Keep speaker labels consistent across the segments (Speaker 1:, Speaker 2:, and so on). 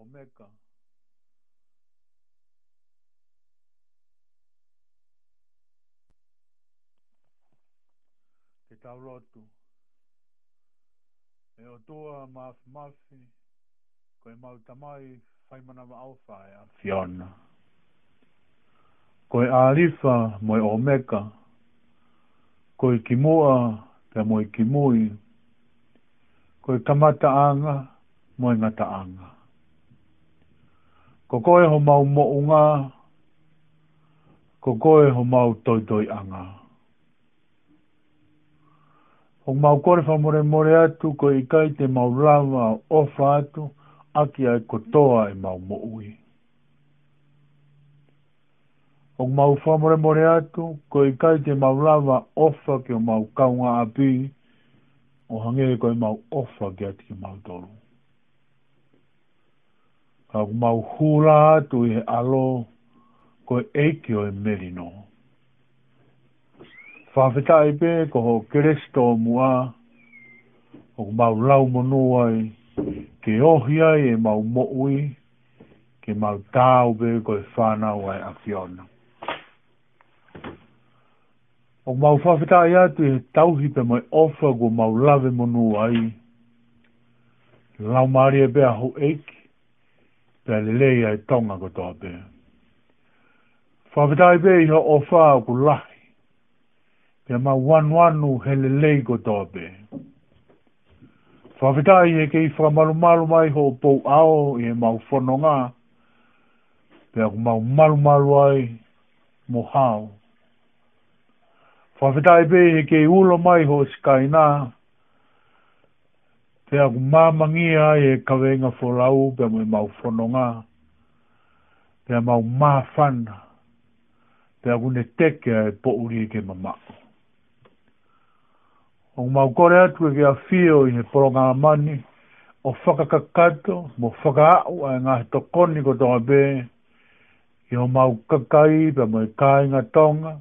Speaker 1: Omega. Te tau rotu. E o toa maafi maafi, koe mautamai whaimanawa alfa e a Fiona. Koe arifa moe Omega. Koe kimoa te moe kimoi. Koe kamata anga moe ngata anga ko koe ho mau mo unga, ko koe ho mau toi toi anga. Ho mau kore wha more more atu, ko i kai te mau rawa o wha atu, aki ai kotoa e mau moui. ui. mau wha more more atu, ko i kai te mau rawa o wha ki o mau kaunga api, o hangere ko e mau o wha ki ati ki mau toru ka mau hula tu e alo ko eiki o e merino. Whawhita e pe ko ho keresto mua o mau lau monuai ke ohia e mau moui ke mau tau pe ko e whanau ai afiona. O mau whawhita e atu e tauhi pe mai ofa ko mau lave monuai lau maria e pe aho eiki pe le le ai tonga ko tō pē. Whawetai pē iho o whāo ku lahi, pe ma wanwanu he le le ko tō pē. Whawetai e kei whamalu malu mai ho pō ao i e mau whono ngā, pe aku mau malu malu ai mo hao. Whawetai pē e kei ulo mai ho skai nā, Te a mamangi ai e kawenga folau pe mo mau fononga pe mau mafana. pe aku gune teke e po uri e ke mama o mau kore atu e a fio i he poronga mani o whakakakato mo whakaau ai ngā he tokoni ko tonga be i o mau kakai pe mo e kāinga tonga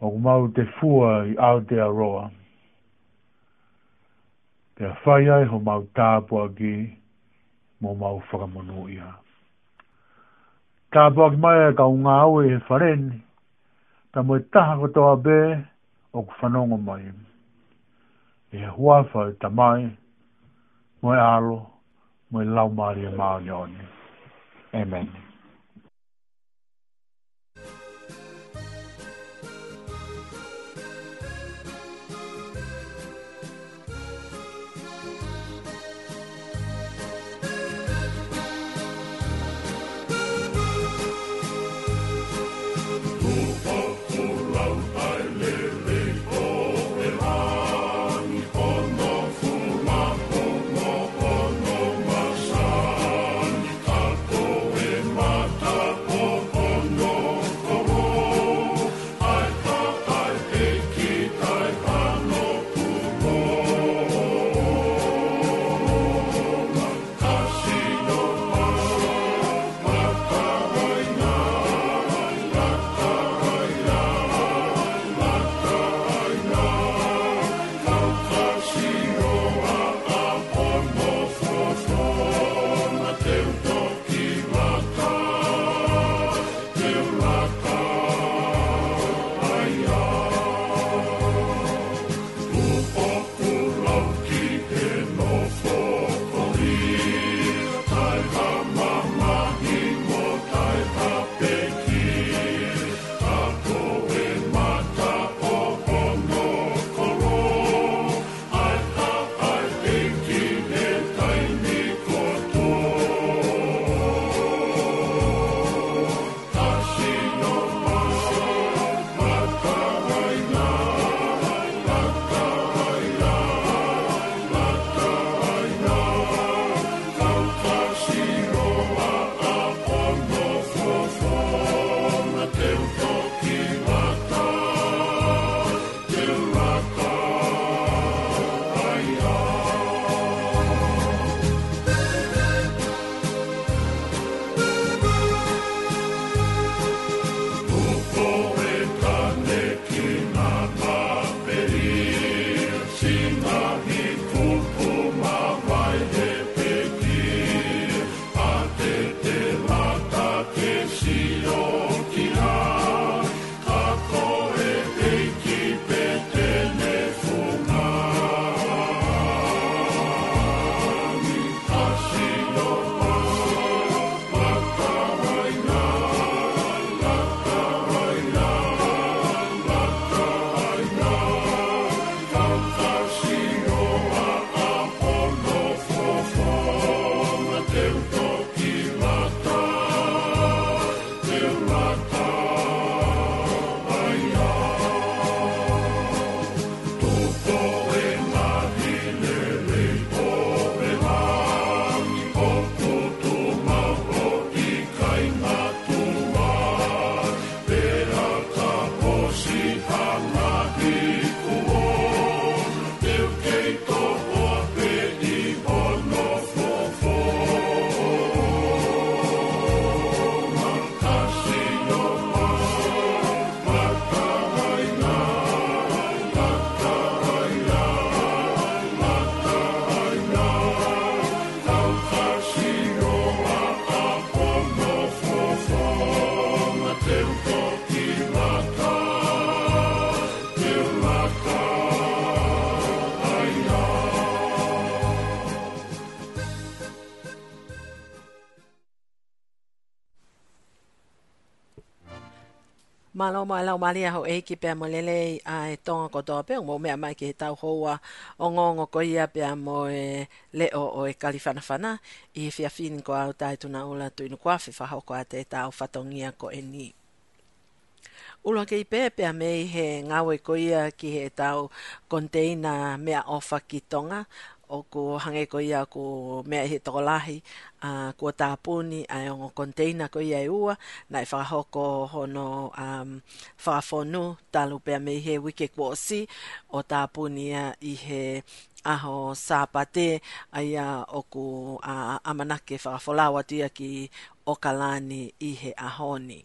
Speaker 1: o mau te fua i Aotearoa. Aotearoa te a whai ai ho mau tāpu agi mō mau whakamono ia. Tāpu agi mai e ka unga au e he whareni, ta mo e taha katoa bē o ku whanongo mai. E he hua whai ta mai, mo e alo, mo e lau maari e maari Amen. Amen.
Speaker 2: malo mo ala mali ho e ki pe mo lele a e ko to pe mo me mai ki tau hoa o ngongo ko ia pe mo e le o e kalifana fana i e fia fin ko au tai tu na ola tu ko afi fa ho ko ate o fatongia ko e ni Ulo ke i pe a mei he ngawe koia ki he tau konteina mea ofa ki tonga o ko hange ko ia ko mea he toko lahi a uh, ko tāpuni a e ongo container ko ia e ua na e whakahoko hono um, whakafonu talu pia me he wike kua si o tāpuni ia i he aho sāpate a ia o ko uh, amanake whakafolawa tia ki o kalani i he ahoni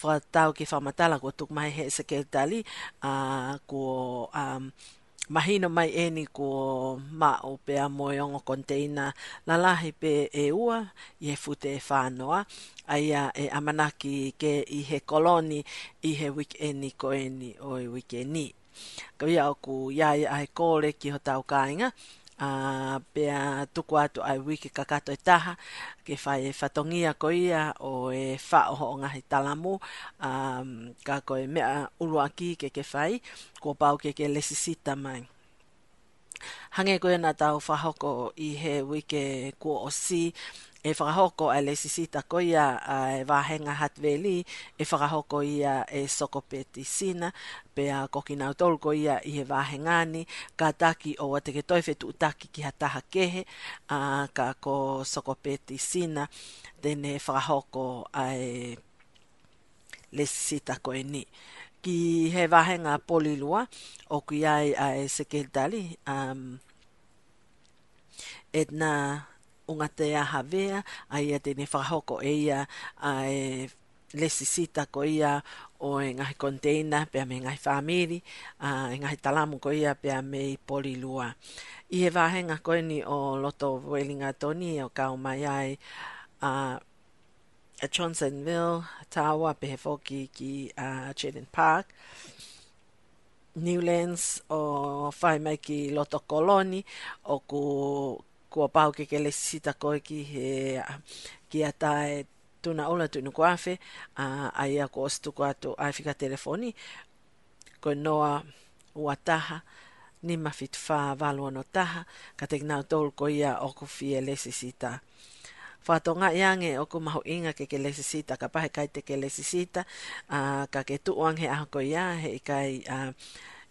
Speaker 2: whakatau ki whamatala ko tukmai he sekeltali a uh, ko um, mahino mai eni ko ma o pe a moe container konteina la lahi pe e ua i e fute e whanoa a e amanaki ke i he koloni i he wik eni ko eni o i wik eni. Kawia o ku iai ai kore ki ho tau kāinga a uh, pea tu atu ai wiki kakato e taha ke whai e whatongia o e whaoho o ngahi talamu um, ka ko e mea urua ke ke fai ko pau ke ke lesisita mai hange ko na tau whahoko i he wiki ko o si e whakahoko a le sisita ko ia a e wāhenga hat veli e whakahoko ia e soko peti sina pe a koki nau tolu ko ia i he wāhengani ka taki o te ke toife tu taki ki ha taha kehe a ka ko soko peti sina tene whakahoko a e le sisita ko e ni ki he wāhenga polilua o ku iai a e sekeltali um, Edna o ngā te aha vea, a ia tēne whakahoko e ia, a e lesi sita ko ia o engahi konteina pia me engahi whamiri, a engahi talamu ko ia pia me i poli lua. I he wāhenga koini o Loto Wellinga Toni o kao mai ai, a a Johnsonville, Tawa, pe foki ki a uh, Park, Newlands o whai mai ki Loto Koloni o ku kua pau ke kele sita koe ki he ki a tae tuna ola tu inu koafe a ai a koos tuku atu aifika telefoni ko noa ua taha ni mafit fa valo no taha ka te nau tol ko ia o ku fie le sisita fa to nga yange o ku mahu inga ke ke le sisita ka pahe kai te ke le sisita uh, ka ke tu wang he a ko ia he kai uh,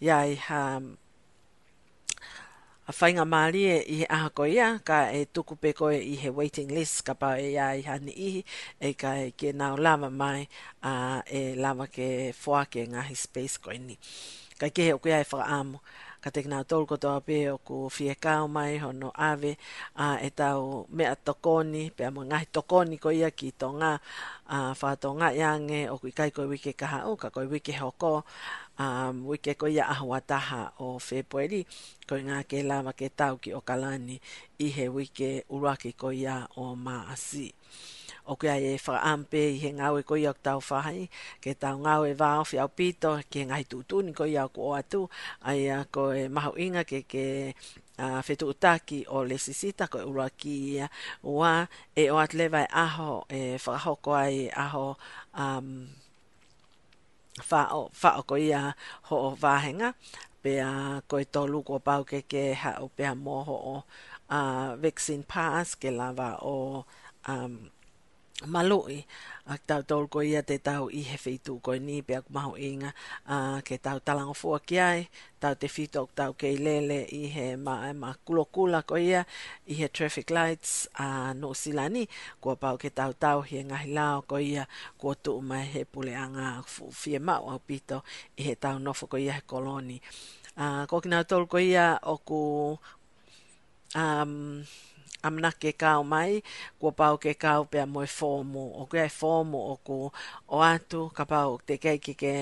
Speaker 2: ia i ha a whainga maari e i he aha ia, ka e tuku pe koe i he waiting list, ka pau e ia i hani ihi, e ka e ke nao lava mai, a e lava ke fua ke ngahi space koe ni. Ka ke he okuia e amo ka te kinao tolu kotoa pe o ku fie kao mai hono ave, a e tau mea tokoni, pe amu ngahi tokoni ko ia ki tonga, a whātonga iange o kui kai koe wike kaha o, ka koe wike hoko, um, we ke koia ahua taha o whepoeri, ko ngā ke lawa ke tau ki o kalani i he wike uraki koia o maasi. O kia e whaampe i he ko ya o tau whahai, ke tau ngāwe wā o whiau pito, ke ngai tūtuni koia o ko atu, ai a koe mahu inga ke ke a uh, fetu utaki o le sisita ko ura ki ia e o atleva e aho e whakahoko ai aho um, fa o fa o ko ia ho o vahenga pe a ko e to luko pau ke ke ha o pe a moho o a uh, vaccine pass ke lava o um, maloi ah, a tau tau ko ia te tau i he fitu ko ni pe ak mau inga a uh, ke tau talango fua ki ai tau te fitu ok tau ke lele i he ma, ma kulo kula ko ia i he traffic lights a uh, no silani ko pa ke tau tau hi ngahi lao ko ia kua tu ma he pule anga fie mau au pito i he tau nofo ko ia he koloni a uh, ko kina tau ko ia oku um, amna ke kao mai, kua pau ke kao pia moe fōmu, o kua e fōmu o ku o atu, ka pau te keiki ke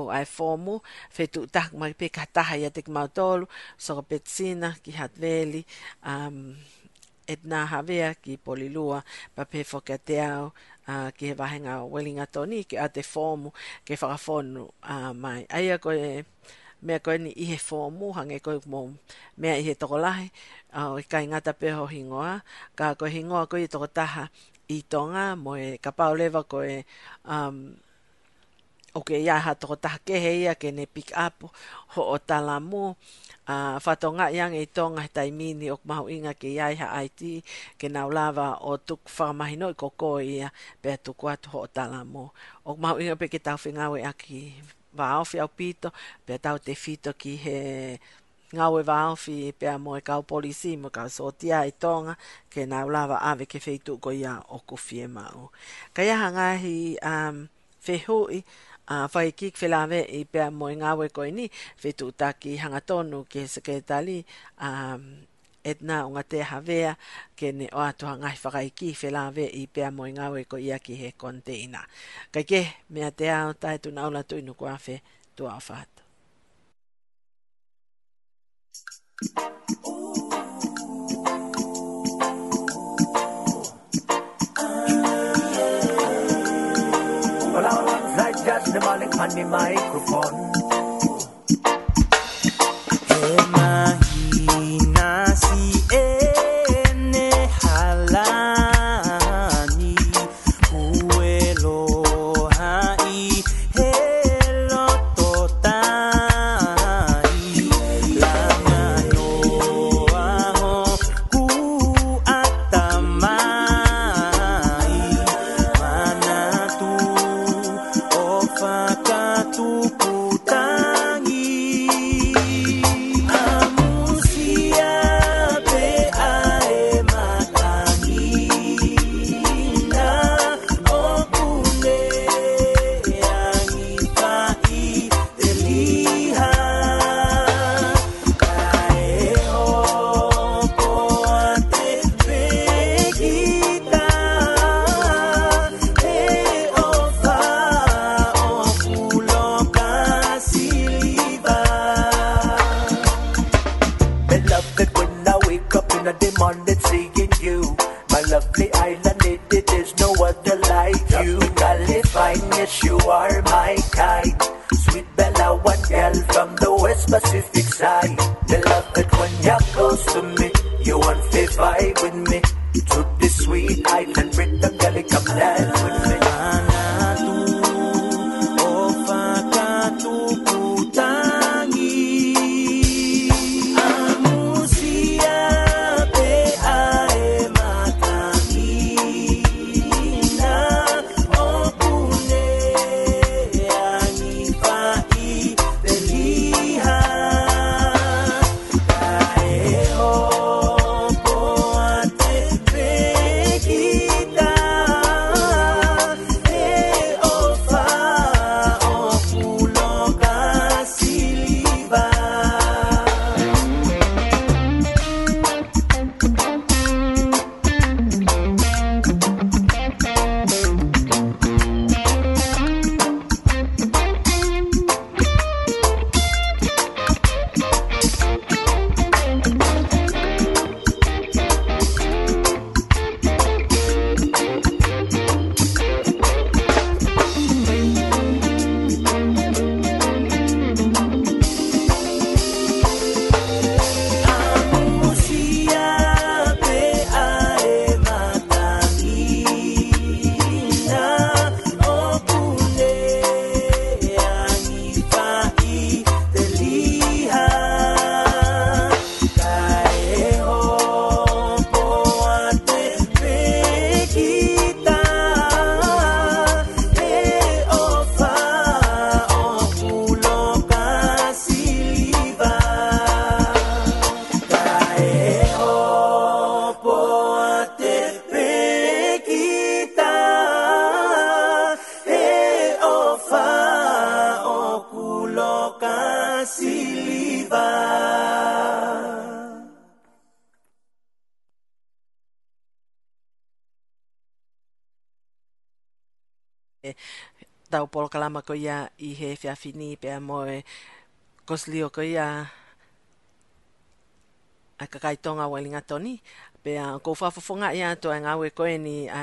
Speaker 2: o ai fomo fetu tak mai pe kataha ia te ki mautolu, so ka petsina ki hatveli, um, et nā havea ki polilua, pa pe whoka te au, uh, ki he wahenga o welinga toni, ki a te fomo ke whakafonu uh, mai. Aia ko e, mea koe ni ihe fō mō hange koe mō mea ihe toko lahe, uh, i kai ngata pēho hingoa, ka koe hingoa koe i toko taha i tonga, mo e ka pao lewa koe, um, ok, ia ha toko taha kehe ia, ke ne pick up, ho o tala mō, uh, whato ngā iang i tonga he tai o kumahu inga ke iai ha IT, ke nau lava o tuk whakamahino i koko ia, pēr tuku atu ho o tala mō. O kumahu inga pe ke tau whingawe aki waofi au pito, pia tau te fito ki he ngau e waofi pia mo e kau polisi mo kau sotia e tonga ke nga ulawa awe ke feitu ko ia o kufie mau. Kaya hangahi um, fehui a uh, fai kik fe lawe i pia mo e ngau e koe ni fetu taki hangatonu ke seketali um, etna o ngate te havea ke ne o atoha ngai whakai ki whelawe i pia mo i ngā ko ia ki he konteina. Kai ke, mea te ao tai tu naula tu inu kua whe tu ao whātu. Well, I want to say just microphone. Hey, man. Cosli okoia a ah, kakaitonga welinga toni pea ah, ko fafofonga ia to nga we koe ni a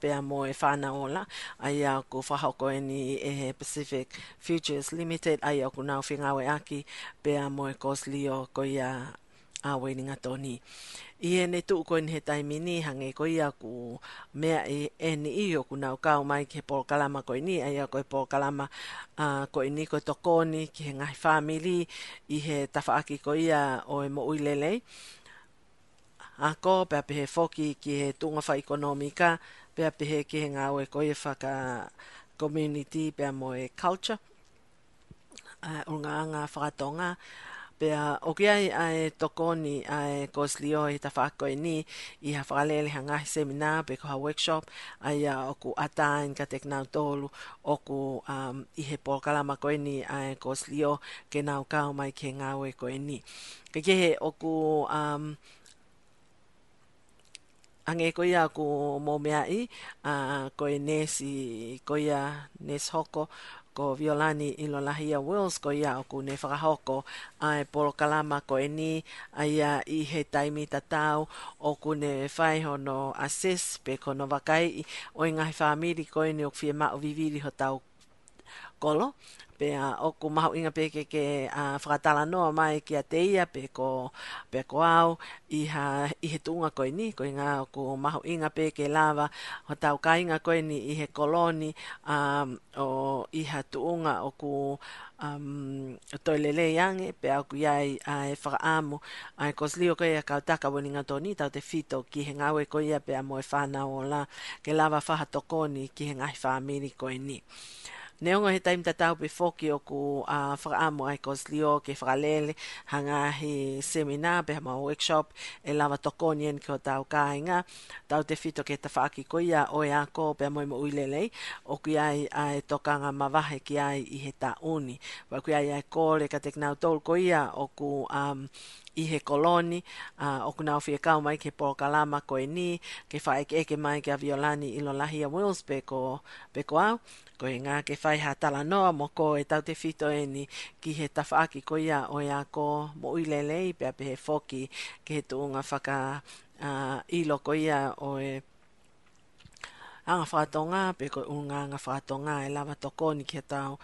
Speaker 2: pe a ah, mo e whana ola aia ko faha koe ni e Pacific Futures Limited aia ko nao whingawe aki a mo e Coslio koe ia a welinga toni. i e ne tu ko he taimini hange ko ia ku mea e e ni i o kuna o kau mai ke po kalama ko ni ai a ko po kalama a uh, ko ni ko to ko ni ki he ngai family i he tafa aki ko ia o e mo uilele a ko pe pe he foki ki he tunga fa ekonomika pe pe he ki he nga oe ko ia fa ka community pe mo e culture a uh, unga nga fa tonga Pea, o kia i ae tokoni ae koslio i ta whaako e ni i ha whakalele hangahi semina pe koha workshop ai a oku ata in ka tekna tolu oku um, i he polkalama koe ni ae koslio ke nau kao mai ke ngawe koe ni. Ke ke he oku um, ange ko ia ku mo mea i a uh, koe nesi koe ia nes hoko ko Violani i lo lahi a Wills ko ia o kune whakahoko ai polo kalama ko e ni ai i he taimi tatau o kune whaiho no ases pe ko no wakai o ingahi whaamiri ko e ni o kwhia ma o viviri ho tau kolo pe a oku mahu inga pe ke ke a fratala noa mai ki a teia pe ko pe ko au i ha i he tunga koe ni ko inga oku mahu inga pe ke lava o tau ka inga koe ni i he koloni a o i ha o oku um, toilele yange pe a oku iai a e whakaamu a e kosli o koe a kautaka woni ngā tōni tau te fito ki he ngāwe koe ia pe a e whanau o la ke lava whahatokoni ki he ngahi whaamiri koe ni ne ongo he taim tatau pe foki o ku a uh, fra ai kos lio ke fra lele hanga he seminar pe ma workshop e lava tokonien ke o tau kainga tau te fito ke tafaki ko ia o ia ko pe mo mo uilele o ku ai ai e tokanga ma vahe ki ai i he ta uni wa ai ai kore ka teknau tol ko ia o ku i he koloni uh, o kuna ofi e kau mai ke poro kalama ko e ni ke fa eke eke mai ke violani i lo lahi a Wills pe ko, pe ko au ko e ngā ke fai ha tala noa mo ko e tau te fito e ni ki he tafa aki ko ia o ia ko mo i lelei pe a pe he foki ke he tuunga faka uh, i lo ko ia o e anga whātonga pe ko unga anga whātonga e lava toko ni ke tau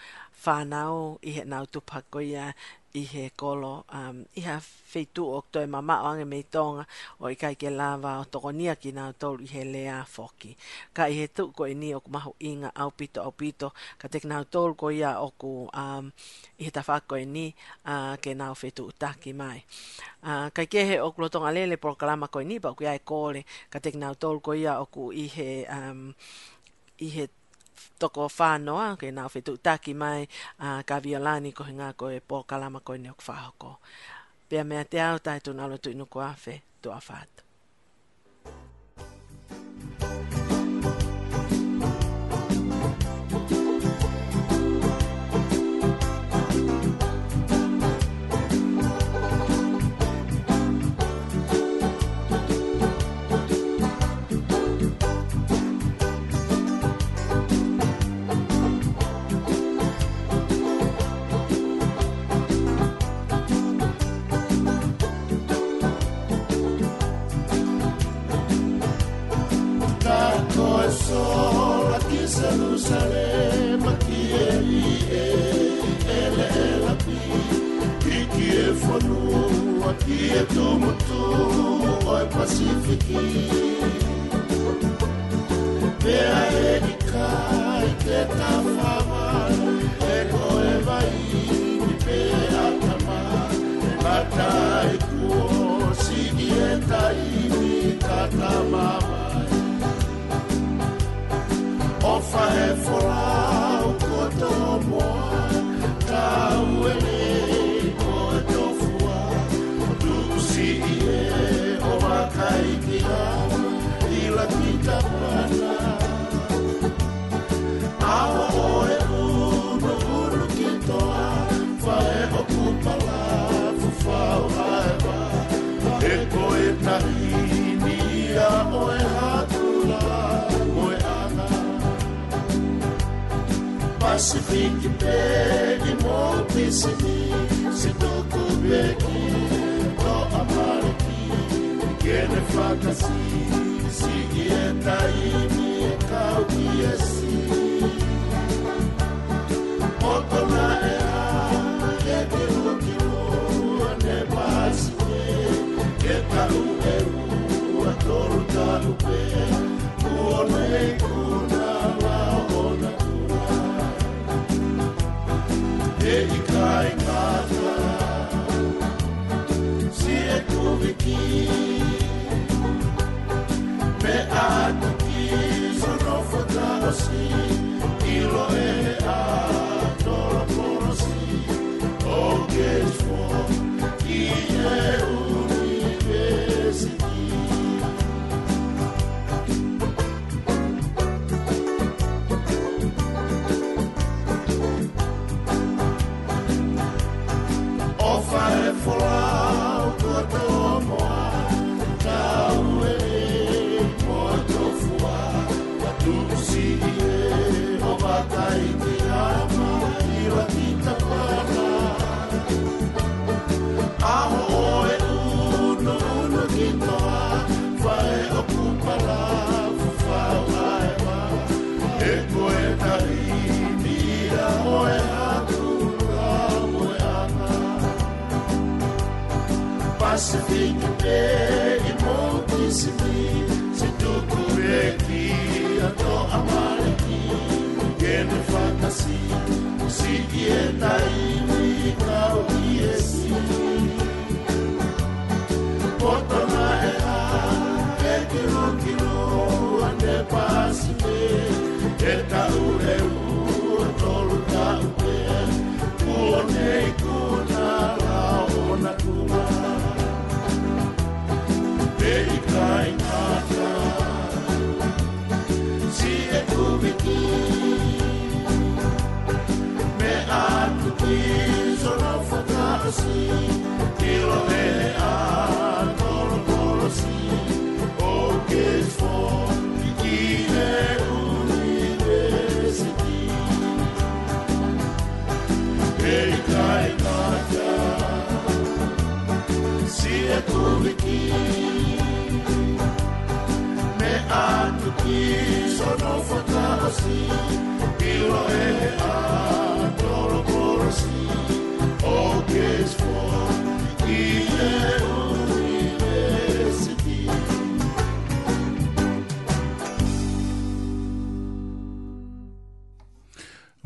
Speaker 2: whānau i he nau tupako ia i he kolo um, i ha feitu o toi mama o ange mei tonga o i kai ke lava o toko nia ki nga tolu i he lea foki. Ka i he tu ko i ni o ku mahu inga au pito au pito ka te nga tolu ko ia o ku um, i he tawhako i ni uh, ke nga feitu utaki mai. Uh, kai ke he o ku lotonga lele proklama ko i ni pa o ku ia e kore ka te nga tolu ko ia o ku i he um, i he toko whanoa, ke nā whetu taki mai, uh, ka violani ko hinga ko e pō kalama ko i neok whahoko. Pea mea te au tai tu nalo tu inu awhe, tu a
Speaker 3: philosophy compare imotisibi sitokureki ato amareki ugene fantasi usikie taii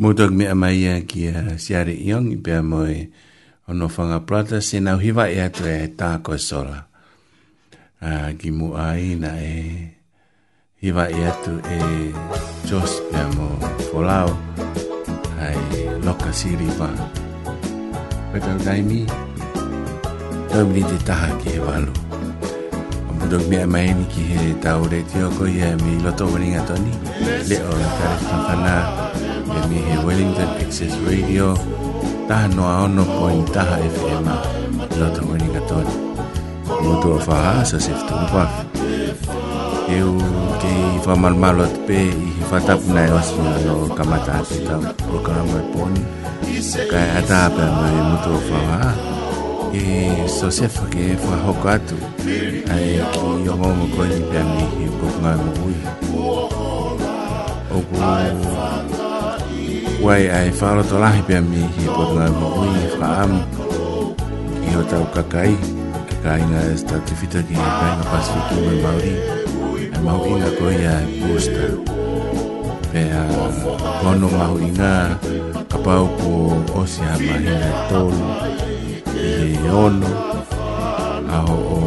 Speaker 3: Mō tōk mea mai a ki a siare iong i pēr moe ono whanga prata se nau hiva e atu e tā koe sora. A ki mu aina e hiva e atu e jos e amo folau ai loka siri pa. Petau daimi, tau mi te taha ki he walu. O mudok mea mai ni ki he tau re te oko i e mi loto waringa toni. Le o na kare whanwhana e mi he Wellington Access Radio. Wellington Access Radio. taha noa ono o i taha FMA lota o ni katona motu a whaha sa se fitono pafi eu ke i whamalmalo atu pe i he whatapu nai osi no kamata atu tau o karama e poni kai ata ape mai motu a whaha e so se whake e whahoko atu ai ki i ongo mo koini pe ani he kokunga mo hui Ogu Wai ai whāro tō lahi pia mi hi po ngā mui i ki ho tau kakai ki kāinga e statu fita ki ngā pasifiki mai mauri e mau inga koe ia e pūsta kono mahu inga kapau ko osi ha mahina e tōlu i e ono aho o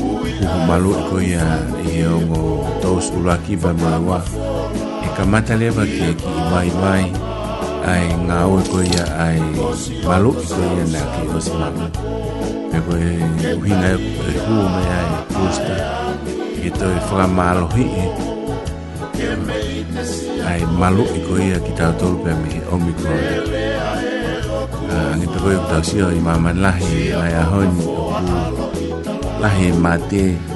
Speaker 3: kuhu malu i koe i ongo tōs ulaki bai maua kamata lewa ki e ki iwai wai ai ngā oe koe ia ai malo i koe ia nā ki hosi mamu me koe uhinga e koe huo me ai kusta ki tō e, e, e whakamalo hi e ai malo i koe ia ki tā tōru pia me omikron ah, ngi tō koe u tāu sio i mamanlahi ai ahoni lahi mātea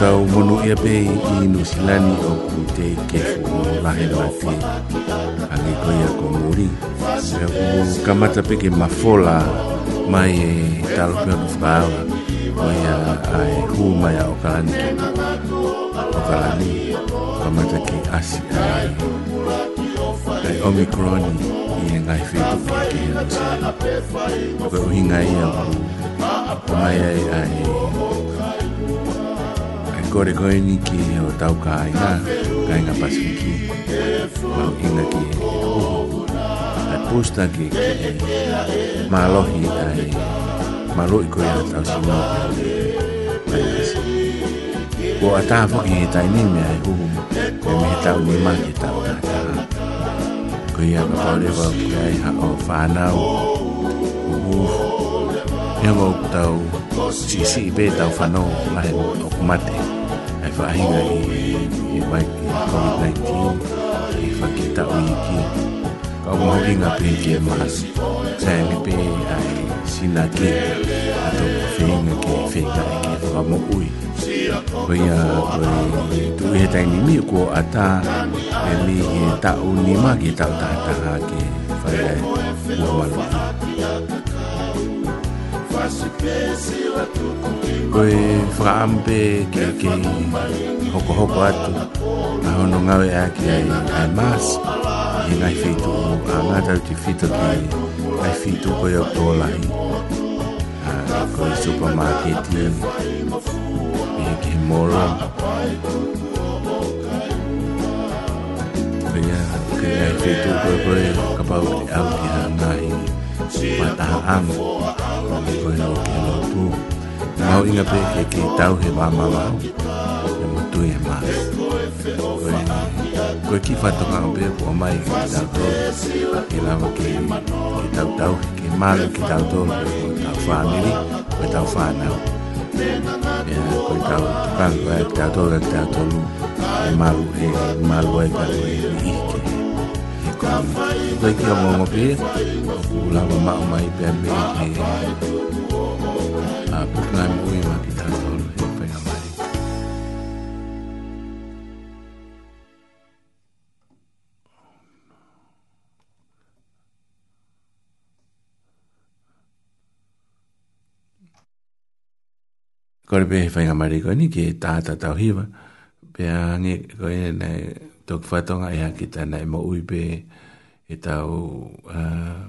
Speaker 3: tau mono ia pe i nusilani o ku te kefu o lahe lafi a ngi koia ko muri e ku kamata peke mafola mai e talo pe o whaala mai a ai hu mai a o kalani ki o kalani kamata ki asi ai ai omikroni i e ngai whetu ki ki hana o ka uhinga ia ku mai ai ai kore koe ni ki o tau ka ai ngā kai ngā pasiki mau inga ki e kuhu a pusta ki ki e malohi ai malo i koe a tau si mau ai ngā pasiki ko a tā fuki he tai ni mea e kuhu e me he tau ni mā ki tau ka tā ko i a ka paurewa ki ai ha o whānau kuhu Ia mau tau Sisi ibe tau whanau Lai mau tau kumate Kuhu faida ya COVID-19 ifakita uiki kaumogi ngapinki emas semi pe ai sinaki atau feinga ke feinga ke famo ui Oia, tu he tai ni mi ko ata e mi he tau ni ma ki tau ke fai e ua walu. koe whakaampe ke ke hoko hoko atu a hono ngawe a ki ai ai maas i ngai whitu o a ngatau ti whitu ki ai whitu koe o tō lahi a koe supermarket i i ki he mōra koe ia ke ai whitu koe koe kapau ki au ki ha ngai mataha ang koe no ki no tūu mau inga pe ke ke tau he wā mā wā e mutu e mā koe ki whātoka o pe o mai ke ke tau tō ke lawa ke ke tau tau ke mā lu ke tau tō ke tau whāmiri ke tau whānau e koe tau tau tau tau tau tau tau tau tau e mā lu e mā lu e mā lu e i ke e koe ki a mō mō pe o lawa mā o mai pe a me e a pukunai mo ui ma ki tāna tōru he whainga mai. Kore pe he whainga mai koe ni ke tāta tau hiwa, pe a ngi koe nei tōku whatonga ea ki tāna e mo ui pe e tau uh,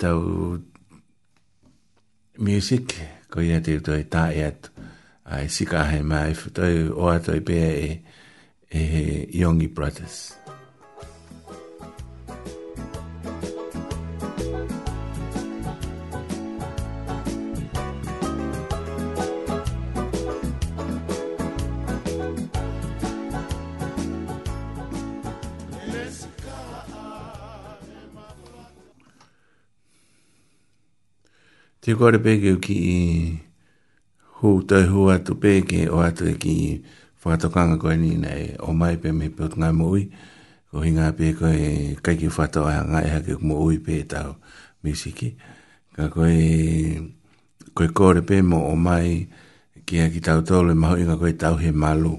Speaker 3: tau music ko ia te to e ta ia ai sika he mai to o ato e pe e e yongi brothers Te kore pēke u ki i hū tai hū atu pēke o atu e ki whakatokanga koe ni nei o mai pe me pēt ngai mo ui. Ko hi ngā pē koe kai ki whatau a ngai hake mo ui pē tau misiki. Ka koe, koe kore pē mo o mai ki a ki tau tole maho inga koe tau he malu.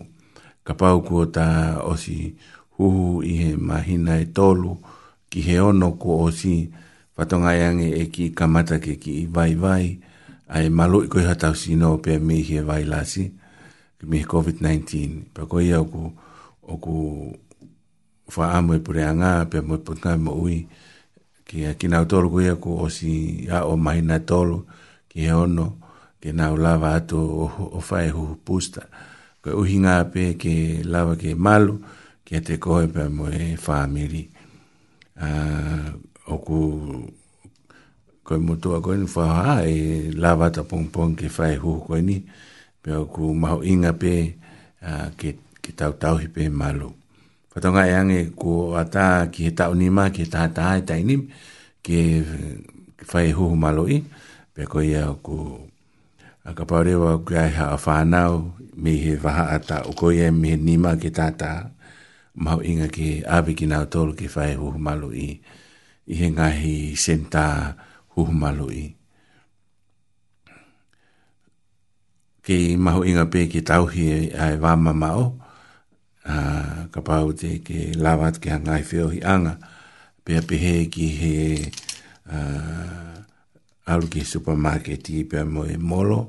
Speaker 3: Ka pau kua ta osi huhu i he mahina e tolu ki he ono kua osi malu patonga yangi e, e ki kamata ke ki vai vai ai malu iko ha tau sino pe mi he vai lasi ki mi covid 19 pa ko ia ku o ku fa amo e pure anga pe mo putna e mo ui ki a ki nau tolu ia ku o si a o mai na tolu ki he ono ki nau lava ato o, o fai hu pusta ko uhi nga pe ke lava ke malo ki a te koe pe mo e fa amiri ah, oku koe motoa koe ni whaha e lava ta pong pong ke whae hu koe ni pe oku maho inga pe ke, ke tau tau hi pe malu whatonga e ange ko ata ki he tau nima ki he taha taha e taini ke, ke whae hu hu malu i pe koe ia oku a ka paurewa kia e haa whanau me he waha ata o koe e me he nima ke taha taha maho inga ke awi ki nao tolu ke whae hu hu malu i malu i i he ngahi senta huhumalu i. Ki mahu inga pe ki tauhi ai e, wāma e mao, uh, ka pau te ke lawat ke hangai whio hi anga, pe a pehe ki he uh, alu ki supermarket i pe a mo e molo,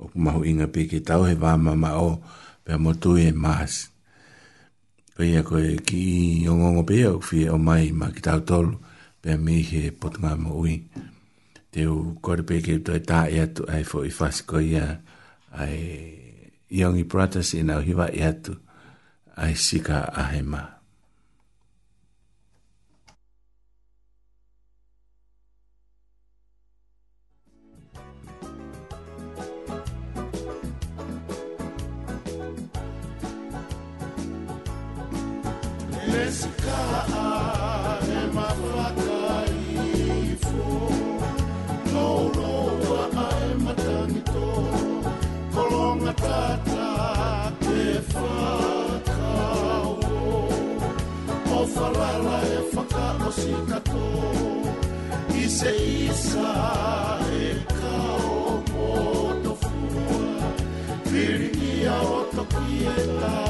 Speaker 3: o ku mahu inga pe ki tauhi wāma mao, pe a mo tu e maas. Pe a koe ki i pe au whi o mai ma ki tau tolu, pe mi he potunga mo ui. Te u kore pe ke tue tā e atu ai fo i whasiko ia ai iongi pratas i nau hiwa i atu ai sika ahe maa. Pirnia otokieta.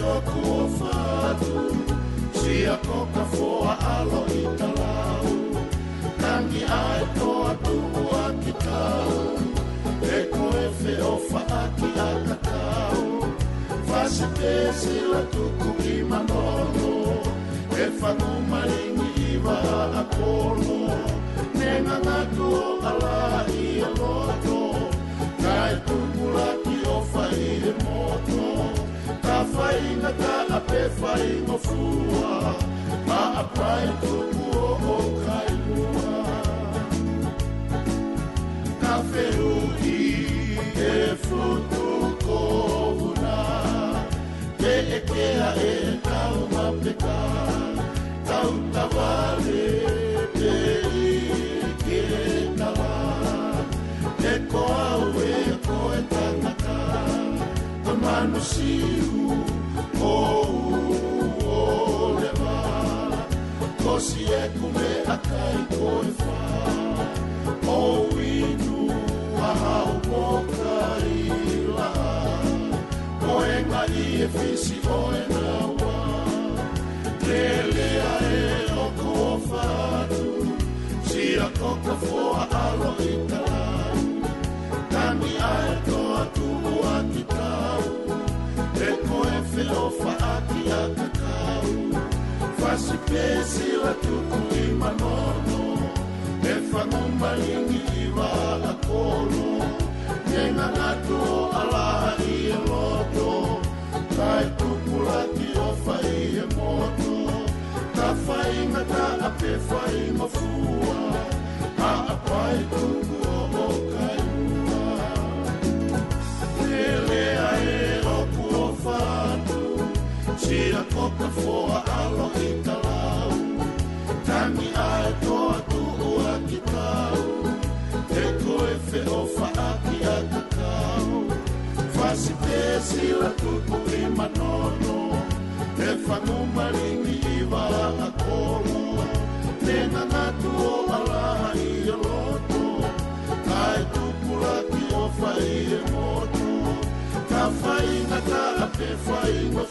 Speaker 3: atu Sia koka foa alo i talau Tangi ae toa tumu a ki tau E koe feofa a ki a kakau Fase te la tuku i manolo E whanu maringi iwa a kolo Nenga ngatu o ala i a loto Kai tumu laki ofa i moto fainga ta ape fai fua, ma aprai tu kuo o
Speaker 4: si e kume a kai koi wha O inu a hau moka i la Ko e ngai e fisi e o e na wā Te lea e o ko o whātu Si a koka fo a si pesi la tu kui manono e fa un balini va la colo e na na tu ala i e loto dai tu pula ti o fai e moto ta fai ma ta a pe fai ma fua a a pai tu ku o o kai ua lele a e loku o fatu tira coca fua a loito si la tupu i manono Te whanu maringi i wāha kōmu Tēnā nātu o wālaha i a e loto Ka e tupu laki o whai e motu Ka whai ngā tāra pe whai ngā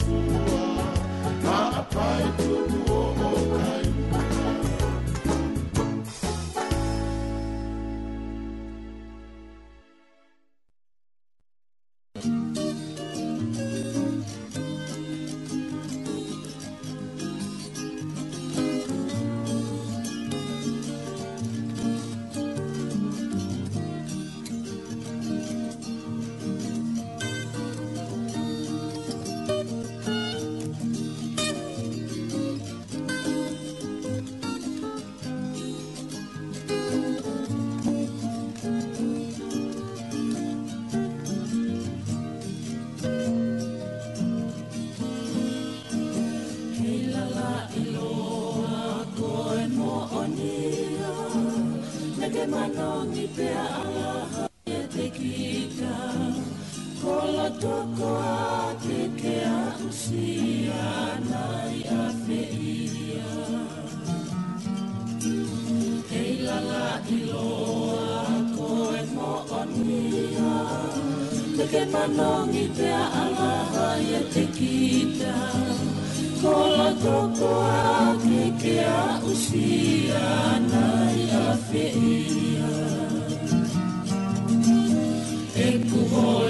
Speaker 4: toko ake ke atu si ana i a feia Hei lala i loa ko e mo onia Te ke panongi te a alaha i e te kita Ko la toko ake ke atu si ana i a feia E puhoi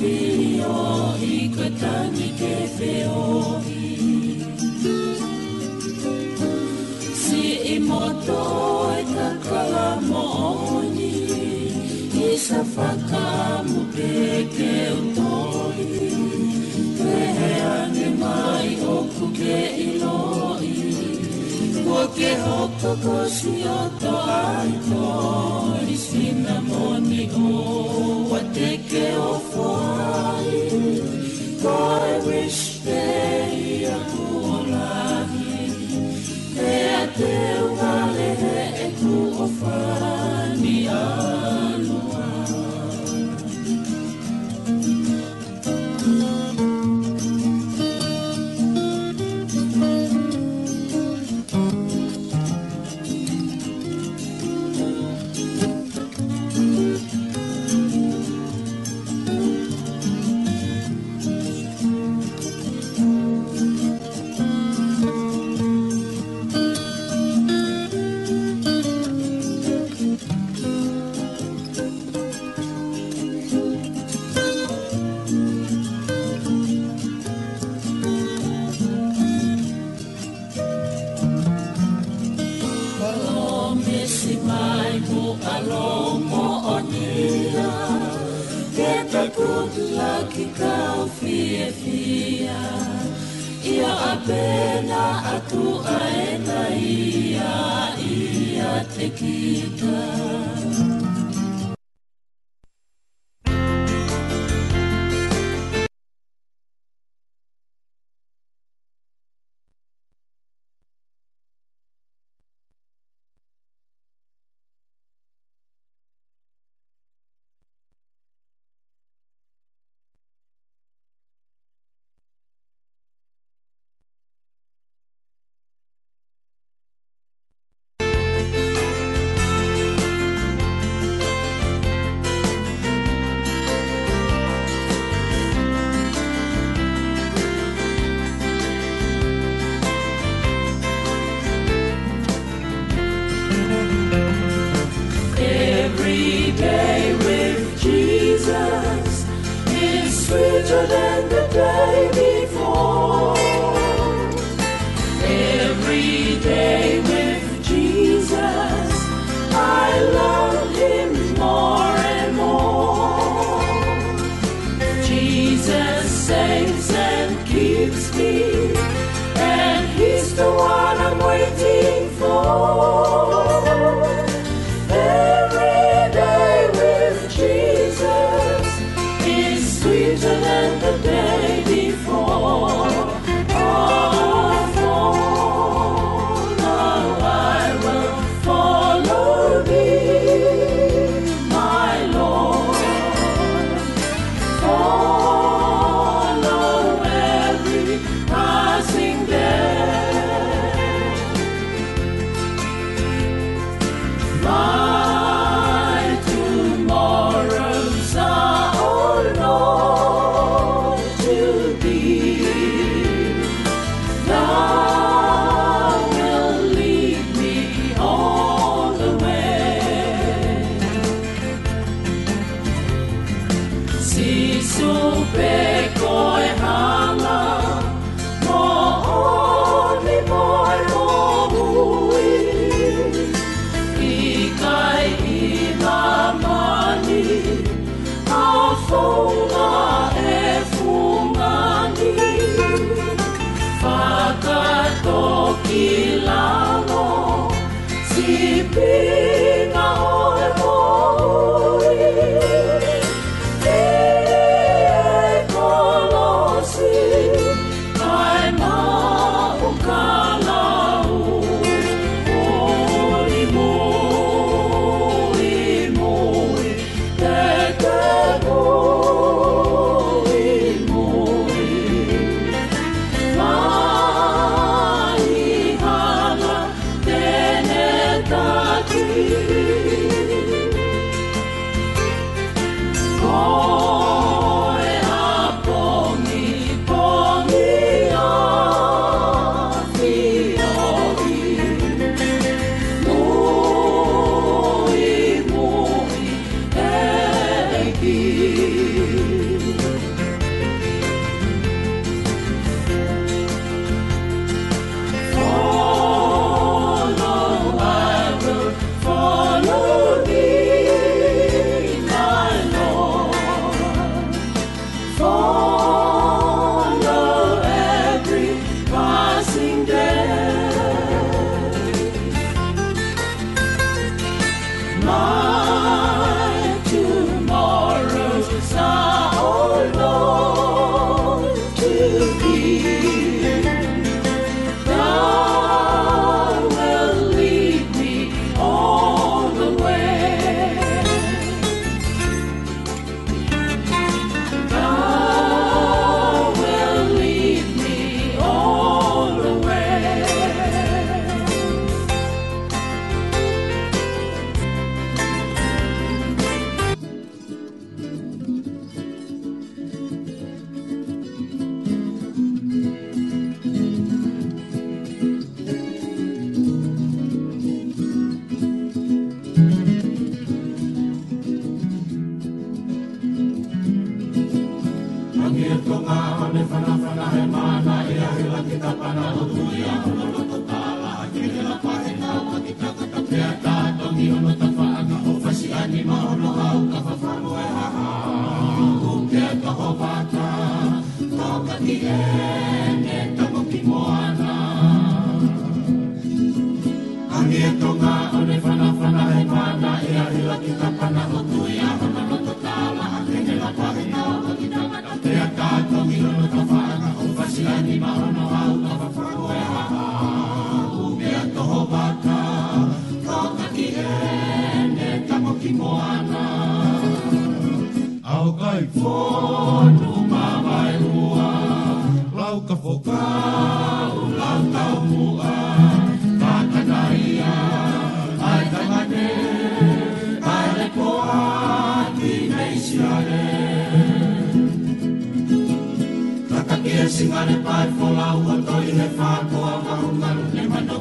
Speaker 4: whiriwhirio i koe tangi ke whiori. Si i moto e ta kala mo oni, i sa whaka mo peke o tori. Pehe ane mai o kuke i loa. Ua ke hoko ko sio to ai ko moni ho o fai Ko I wish te ia ku o vale he e ku laki kau fie fia Ia apena atu aena ia ia te kia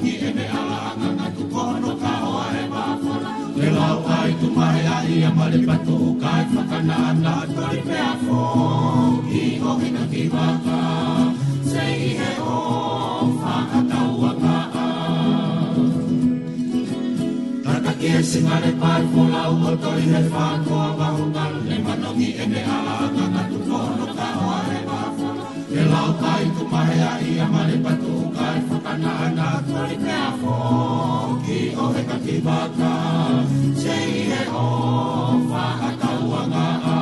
Speaker 5: ki e me ala ana na tu kono ka o e ma ko le la o ai tu mai ai a ma le patu ka e fa ka na na to i pe a fo ki o ki na ki ma ka se i he o fa ka ta u a ka a Tata ki e singa le pai pola u o tori he fa ko a ba le ma no ki e me ala ana lau kai tu mahe a i a male patu kai whakana ana tuari te a fō ki o he kati waka se i he o whakataua ngā a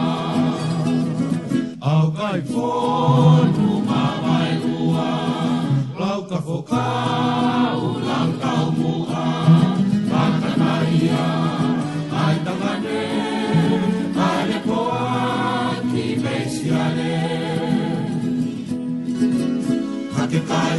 Speaker 5: au kai fō nu mawai ua lau ka fō kau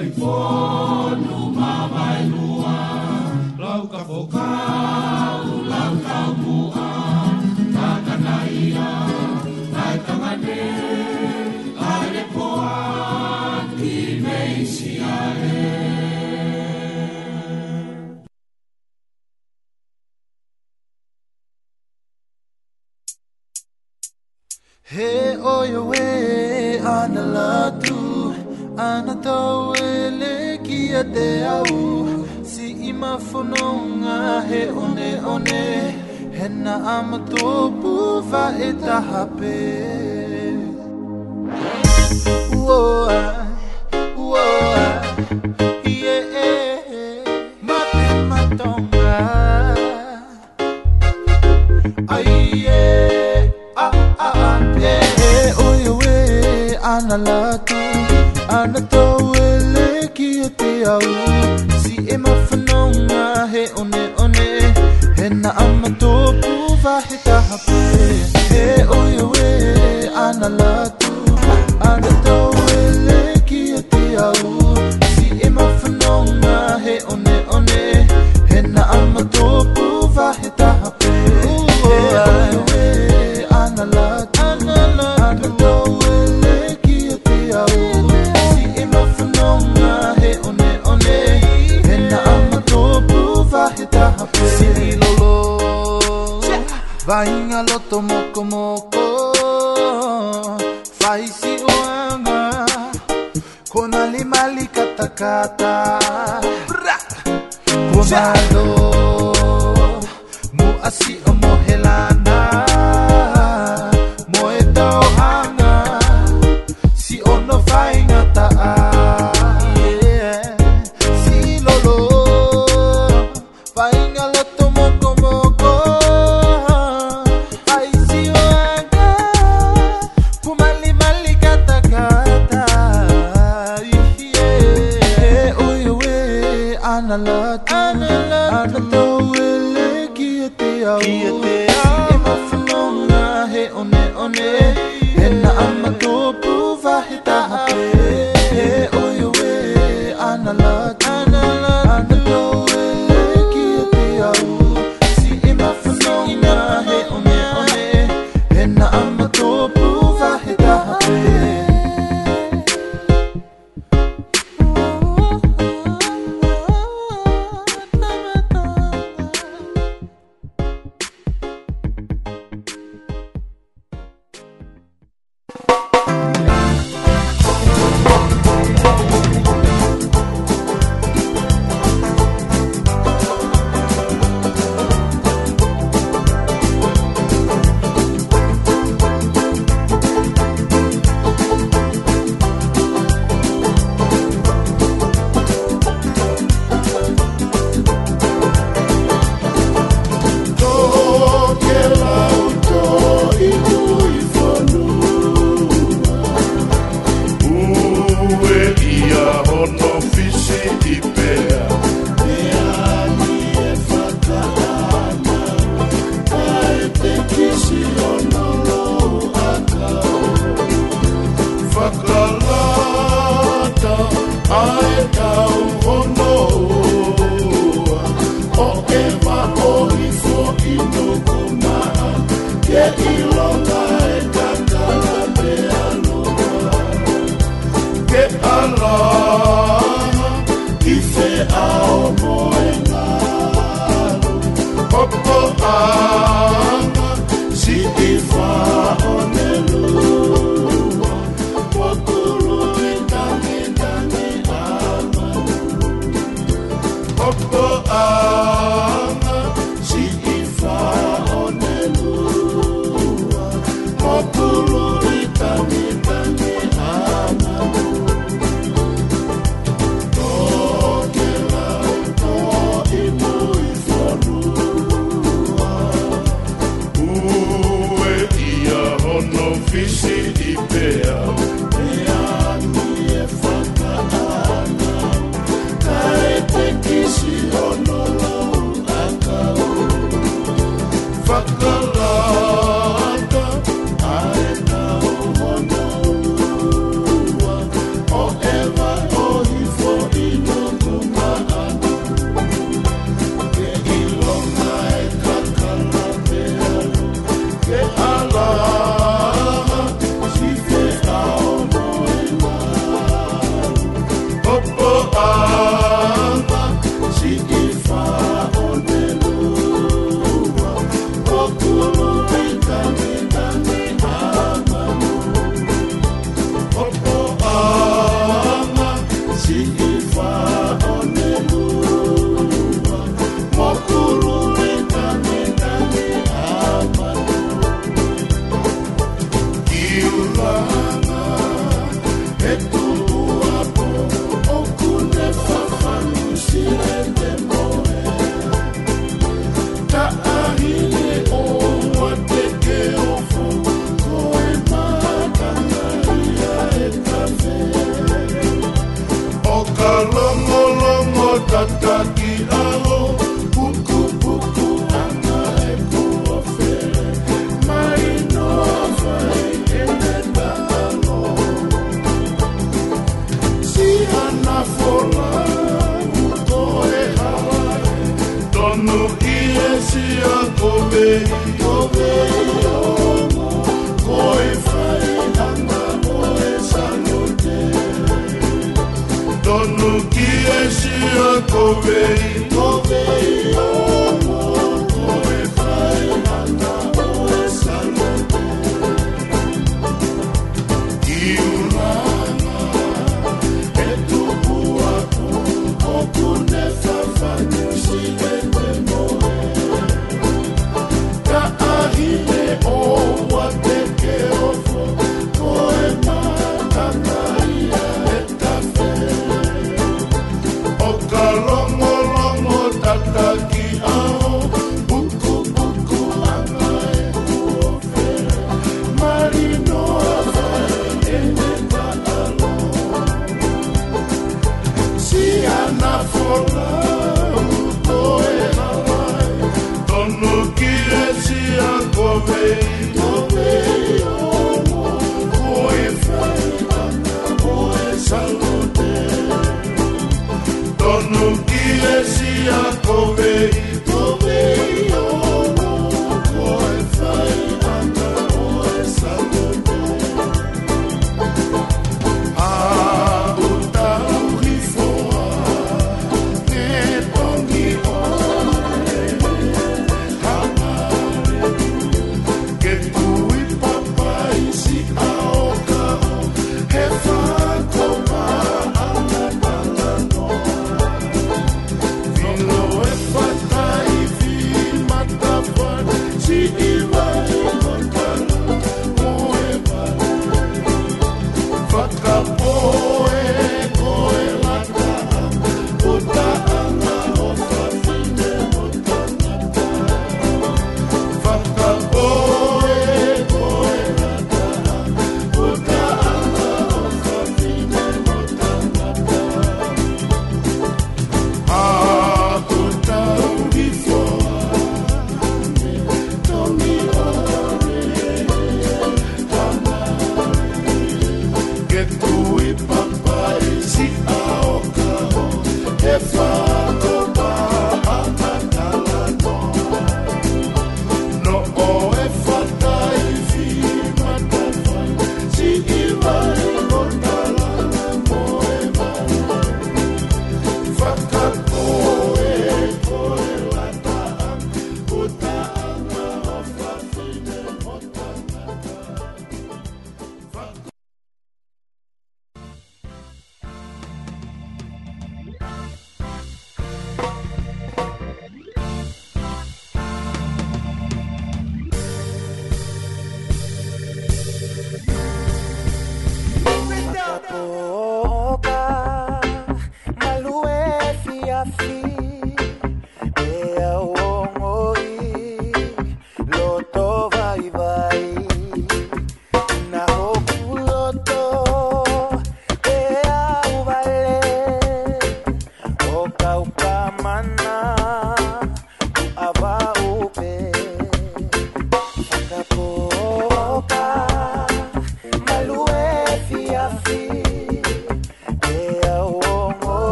Speaker 5: Hey, oh, nu ma mai lua lau ka fo
Speaker 6: mua tu ye de au si ima fononga he one one he na amatopu va etahape uoa uoa ye mate matonga ai ye a a a e oye we analato anato te au Si e mawhanaunga he one one He na ama tōpū wahe taha pū He oiwe ana lata Vainha, lo tomo como co si uanga Con alimali katakata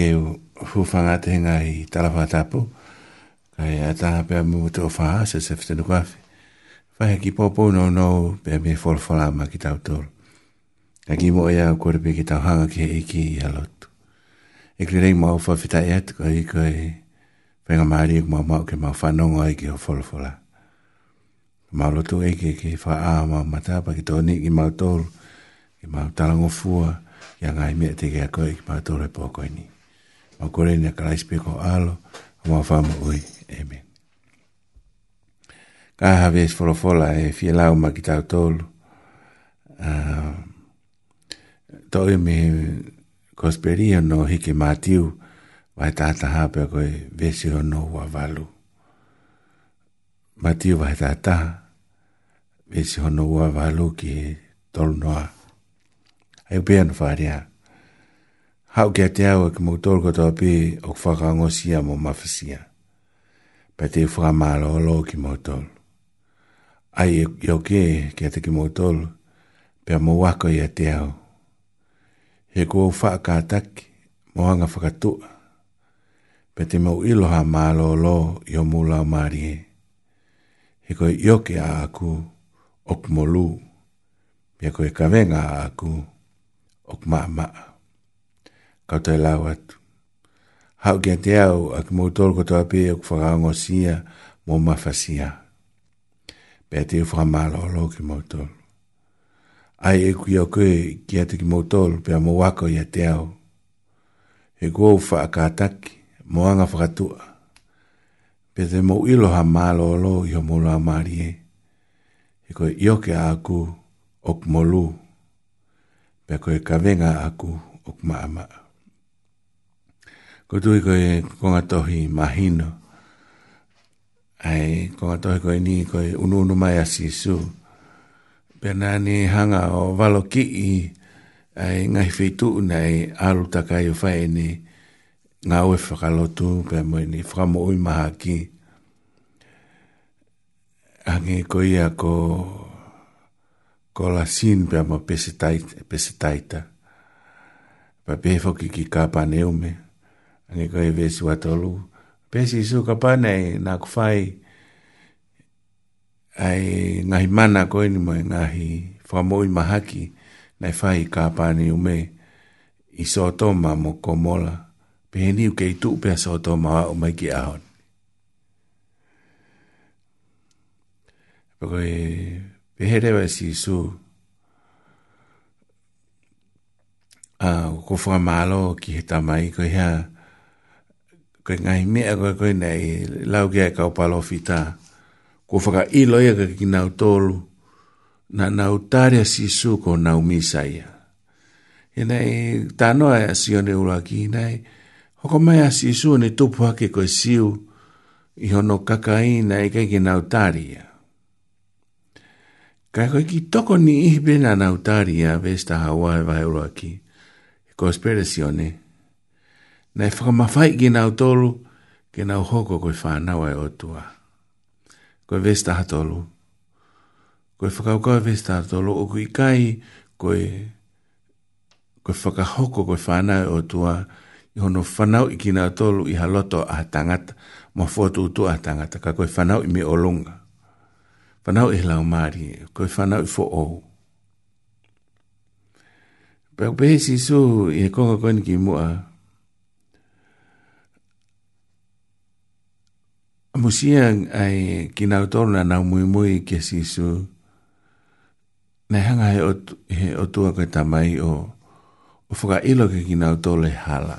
Speaker 7: ke hufanga te hinga i talawha tapu. Kai a taha pia mu te ofaha se se fitenu kwafi. Whahe ki popo no no pia me wholwhala ma ki tau toro. Ka ki mo ea kore pia ki tau hanga ki i ki i halotu. E kli rei mau whawhita e atu ka i koe maari e kumau mau ke mau whanonga i e ki o wholwhala. Mau lotu e ke ki wha a mau matapa ki toni ki mau toro ki mau talangofua ki ngai mea te kia koe ki mau toro e pokoi ma kore ni kalais pe ko alo ma fa mo oi amen ka have es fola fola e fia lau ma ki tau tolu uh, ah, toi me kosperia no hiki matiu vai tata hape koe vesi o no wa valu matiu vai tata vesi o no wa valu ki tolu noa ai pia no faria hau kia te au e ka mautoro kato api o ka whakaango sia mo mawhasia. Pa te whakamaro o lo ki mautoro. Ai e kia ke kia te ki mautoro, pia mo wako ia te au. He kua whaaka ataki, mo hanga whakatua. Pa te mau iloha maro o lo i o mula o marie. He koe ioke a aku o kumolu, pia koe kavenga a aku o kumamaa kau tai lau atu. Hau kia te au, a ki mautoro kato api e ku whakaongo sia, mō mawhasia. Pea te ufuha mālo ki mautoro. Ai e kui au koe ki atu ki mautoro, pea mō wako ia te au. He kua ufa a kātaki, mō anga whakatua. Pea te mō ilo ha mālo olo i ho mōlo a mārie. He koe ioke a aku, ok mōlu. Pea koe kawenga aku, ok maa maa ko tu ko e ko tohi mahino ai ko tohi ko ni ko unu unu mai asi su penani hanga o valoki i ai nga fitu nei alu takai o fai ni nga o fakalotu pe mo ni framo o mahaki ange ko ia ko kola sin pe mo pesitaita pesitaita pa pe fo ki ki ka pa ane ko e vesi watolu pesi isu ka pane na kufai ai ngahi mana ko ni mai ngahi famoi mahaki na fai ka pane ume iso to ma mo komola peni u kei tu pe so to ma o mai ki ao ko e pehere vesi isu a uh, ko fa malo ki heta mai ko ya ha koe ngai mea e koe koe nei, lau kia e kau palo fita. Ko whaka ilo ia ka ki nau tolu, na nau tarea si su ko nau misa ia. E nei, tānoa e asio ne ura ki nei, hoko mai a si su ne tupu hake koe siu, i hono kaka i nei ka ki nau tarea. Kai koe ki toko ni ihi bina nau tarea, vesta hawa e vai ura ki. Ko spere si o nei na e whakamawhai ki nga utolu, ki nga uhoko koi whanau e otua. Koi vesta hatolu. Koi whakaukau e vesta hatolu, o kui kai koi, koi whakahoko koi whanau e otua, i hono whanau i ki nga utolu i haloto a tangata, mo fotu utu a tangata, ka koi whanau i mi olunga. Whanau i lau maari, koi whanau i fo ou. Pero pehe si su, i he konga koni ki mua, koi Musia ai kina utoro na nau mui mui ke sisu. Nei hanga he, otu, he otua koe tamai o, o whaka ilo ke kina utoro le hala.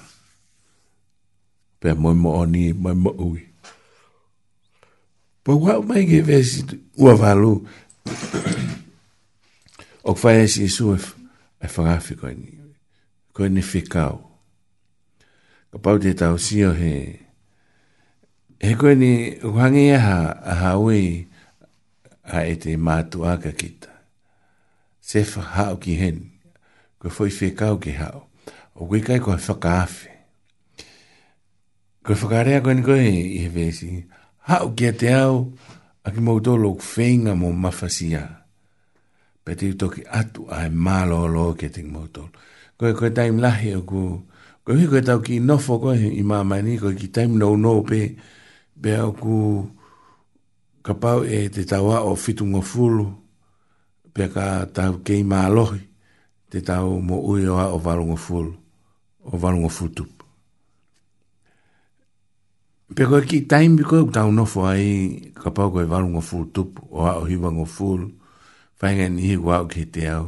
Speaker 7: Pea moi mo oni, moi mo ui. Pa wā mai ke vesi ua walu. o kwa e sisu e, e whakafi koe ni. Koe ni whikau. Kapau te tau sio he... he he koe ni uhangi e ha hawe ha e te mātua ka kita. Sefa hao ki hen, koe fwoi whekau ki hao, o koe kai koe whakaafe. Koe whakarea koe ni koe i he vesi, hao ki te au, a ki mautou lo whenga mo mawhasia. Pe te toki atu ai mālo o lo ki te mautou. Koe koe taim lahi o koe, koe hui koe tau ki nofo koe i mamani, koe ki taim nou nou pe, koe pea ku kapau e te tawa o fitu ngā fulu, pea ka tau kei mā lohi, te tau mo ui oa o varu ngā fulu, o varu ngā Pea koe ki taimbi koe ku tau nofo ai, ka pau koe varu ngā o a o hiwa ngā fulu, whaenga ni hi wau ki te au.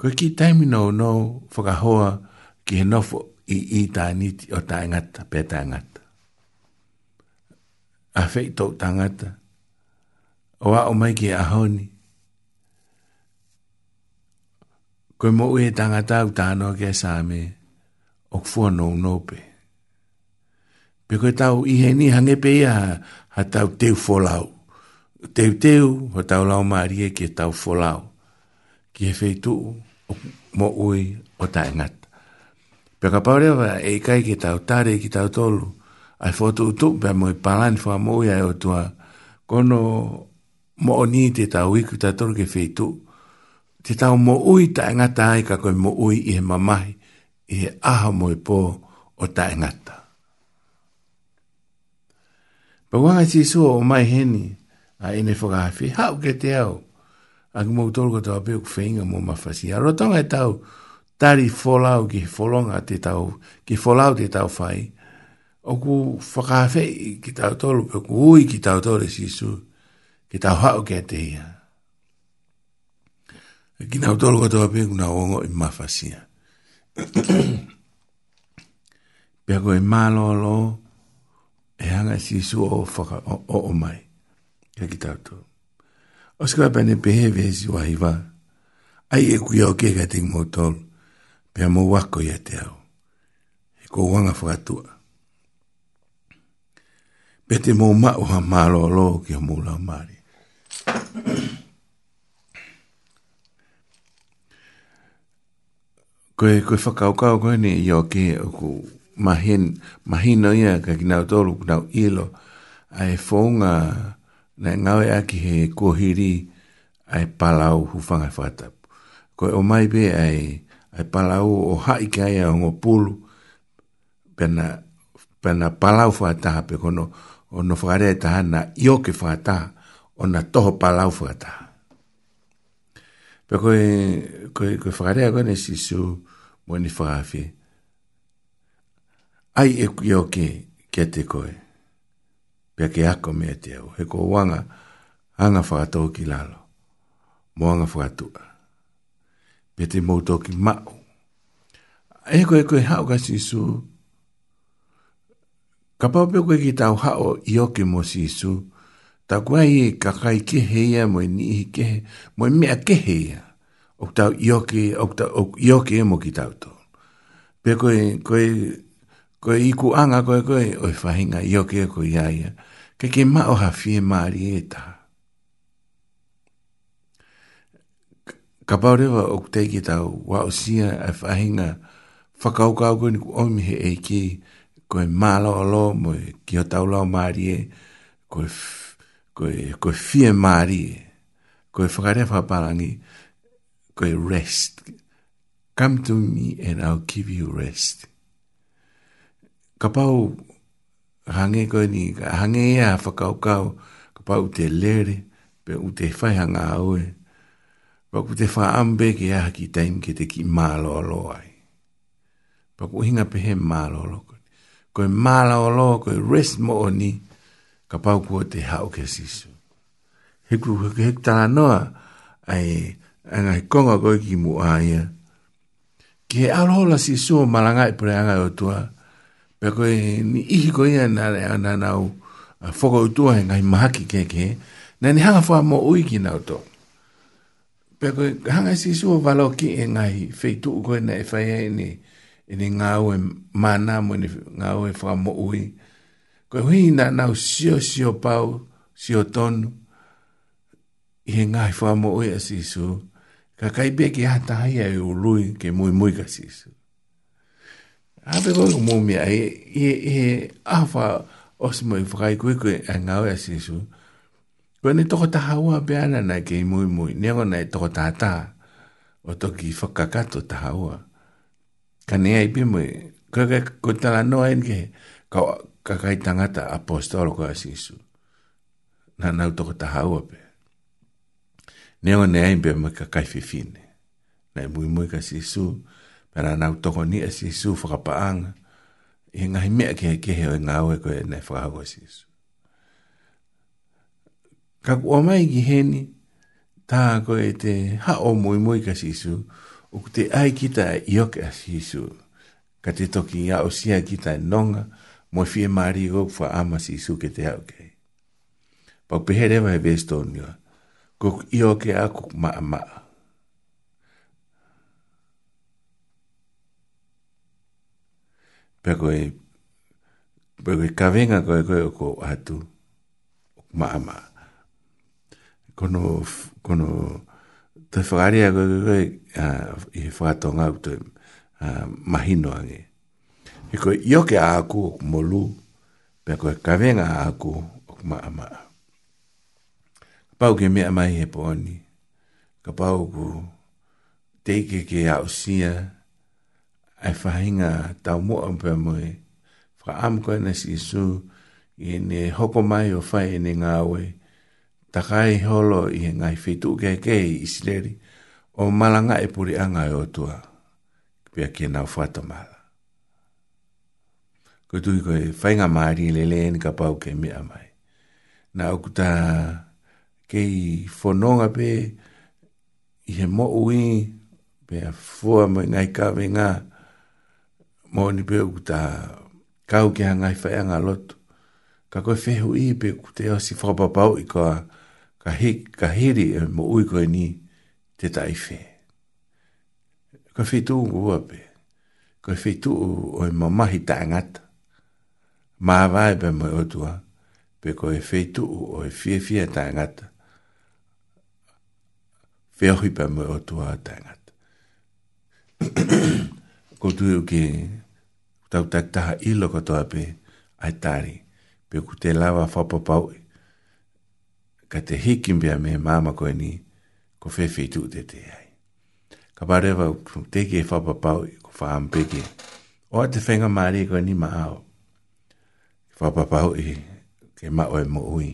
Speaker 7: Koe ki taimbi nou nou, whakahoa ki he nofo i i tāniti o tāngata, pē tāngata a fei tau tangata. O a o mai ki a honi. Koe mo ue tangata au tānoa ki a sāme, o kua nou nōpe. Pe koe tau ihe ni hange pe ia ha tau teu folau. Teu teu ho tau lau maria ki tau folau. Ki he fei tu mo ui o tae ngata. Pe ka paurewa e kai ki tau tare ki tau tolu ai fo tu tu pe mo palan fo mo ya o tua kono mo ni te ta wiki ta tor ke feitu te ta mo ui ta nga ta ai ka ko mo ui e mamai e aha mo po o ta nga ta pa wa ngai si o mai heni a ine fo ga fi ha ke te ao a mo tor ko ta pe ku fenga mo ma fasi a ro ta nga e ta ri folau ki folonga te tau ki folau te tau fai o ku whakawhe ki tau tolu, o ku ui ki tau tolu si su, ki tau hao kia te ia. Ki tau tolu kato api, ku nga wongo i mawhasia. Pia ko e malo lo, e hanga si su o whaka, o o mai, kia ki tau tolu. O skwa pene pehe vesi wahi wa, ai e kuia o kia kia te ngotolu, pia mo wako ia te au. E ko wanga whakatua pe te mō mao ha mālo alo ki ha mūla o Māori. koe, koe whakaukau koe ni i o ke o ku mahen, ia ka ki nau tōru ku nau ielo a e na ngawe aki he kuohiri a e palau hufanga whakatapu. Koe o mai be ai ai palau o haike ai a ngopulu pena, pena palau whakataha pe pe kono o no whakarea e taha io ke whakataha o na toho palau whakataha. pe koe, koe, koe whakarea koe ne si su mo ni Ai e io ke, ke te koe. pe ke ako mea te au. He ko wanga, ana fata o kilalo Mo anga whakatua. pe te mou tau ki mao. E koe koe hau ka si su Ka papa koe ki tau hao i oke mo si isu, ta kua i kakai ke heia mo i nihi ke he, mo i mea ke heia, o tau i oke, o tau i oke e mo ki tau to. Pe koe, koe, koe i ku anga koe koe, oi whahinga i oke e ko i aia, ke ke ma o hawhie maari e taha. Ka paurewa o teiki tau wa o sia e whahinga whakaukau koe ni ku omi he eikei, ko e malo alo, mo e ki o taulao maari e, ko e, ko e, ko fie maari e, ko e whakarea whaparangi, ko e rest. Come to me and I'll give you rest. Ka pau hange ko ni, hange e a whakaukau, ka pau te lere, pe u te whaihanga au e, Paku te wha ambe ke aha ki taim ke te ki malo alo ai. Paku hinga pehe mālo alo koe mālau alo, koe rest mo o ni, ka pau kua te hao ke sisu. Heku heku heku tala noa, ai, ai ngai konga koe ki mu a ia. Ki he alo la sisu o malangai pere anga o tua, pe koe ni ihi koe ia na le ana nau, a foko o tua he ngai mahaki ke ke, na ni hanga fua mo ui ki nao toa. Pe koe hanga sisu o valo ki e ngai, fei tuu koe na e whaia ni, ini ngau e mana mo ni ngau e fa mo ui ko hui na na sio sio pau sio ton i e ngai fa mo ui a sisu ka kai be ki hata hai e u lui ke mui mui ka sisu a be ko mo mi ai i e, e, e os mo i fai ku ku e ngau e sisu ko ni toko ta hawa be ana na ke mui mui ne ona e toko ta ta o toki fakakato ta hawa ka nea i pimo e, ka ka kutala noa enke, ka kai tangata apostolo ka asisu, na nau toko ta haua pe. Nea o nea i pimo e ka kai fifine, na i mui mui ka sisu. pe na nau toko ni asisu whakapaanga, i ngahi mea ke ke heo e ngāwe ko e nei whakahau asisu. Ka kua mai ki heni, tā ko te ha o mui mui ka sisu. ka asisu, o te ai ki ta i o ka sisu ka te toki ia o sia ki ta nonga mo fi mari go fa ama sisu ke te ok pa pehere mai vesto nia ko i o ke aku ma ma pe ko e pe ko ka venga ko ko ko atu ma ma kono kono te whakare a koe koe i he whakatonga u te mahino ange. He koe ioke a aku o molu, pe koe kawenga a aku o kuma ama. Pau ke mea mai he pōni, ka pau ku teike ke a usia, ai whahinga tau mua mpe moe, whaam koe na isu, i ne hoko mai o whai ne ngāwe, takai holo i ngai fitu ke ke isleri o malanga e puri anga e o tua pia ki na fata mala ko tu ko fai nga mari le le ni ka pau ke mi amai na o kei ke i fononga pe i he mo ui pe a fua mo ngai ka venga mo ni pe o kau ke hanga fai anga lotu ka koe fehu i pe kuteo si fapapau i koa ka ka he ka he re eh, mo ui ko ni te taife ka fe tu ngu ape ka fe tu o e mama hi tangat ma vai be mo o tua pe ko e fe tu o e fie fie tangat fe hui be mo otua tua tangat ko tu o ke tau tak ta ilo ko to ape ai tari pe ku te lava fa ka te hiki mbea me māma koe ni ko whewhi tu te te ai. Ka parewa te ke whapapau ko whaampeke. O te whenga maari koe ni ma au. Whapapau i ke ma oe mo ui.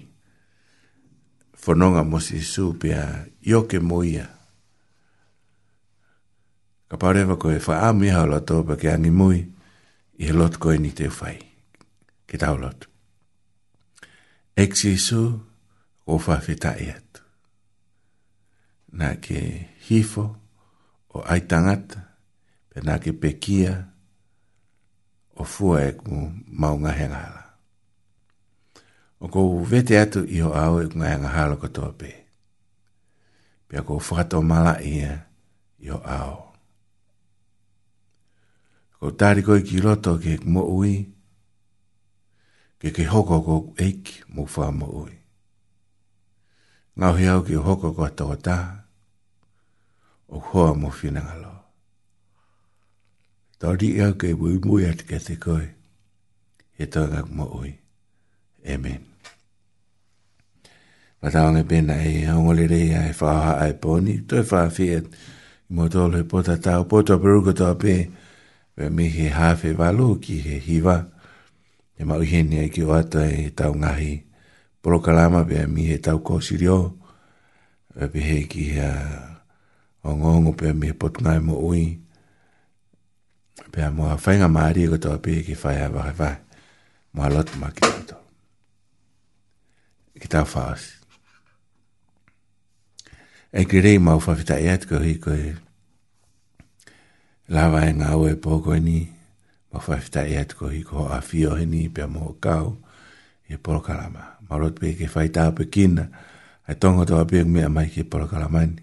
Speaker 7: Whanonga mos i su pia i o ke mo ia. Ka parewa koe whaami hao la tōpa ke angi mui i he lot koe ni te whai. Ke tau lot. Exi su pia o whawhetai atu. Nā ke hifo o aitangata, pe nā ke pekia o fua e ku maunga hengahala. O ko vete atu i ho au e ku ngā hengahala katoa pe. Pe ako whakato mala ia i ho au. Ko tāri koi ki roto ke mo ui, ke ke hoko ko eik mo wha mo ui ngau au ki hoko ko tau ta, o hoa mo fina ngalo. Tau di iau ke bui mui at ke te koe. he tau ngak mo ui. Amen. Pataonga e pena e hongole rei a e ai whaoha a e poni, toi wha fiat, mo tolo e pota tau, pota peruka tau pe, pe mi he hawhi walu ki he hiwa, e mauhenia ki o ata e tau ngahi. Amen prokalama pe mi he tau ko sirio pe he ki ha ongo ongo pe mi pot ngai mo ui pe a mo fa nga mari e ko to pe ki fa ha va va mo lot ma ki to ki ta fas e ki rei mau fa fita e atko hi ko e lava e ngā ue pōko e ni mau fa fita e atko hi ko a fio e ni pe a mo kau e poro kalamaa Marot pe ke fai tā pe kina. Ai tonga tō apiak mea mai ke pala kalamani.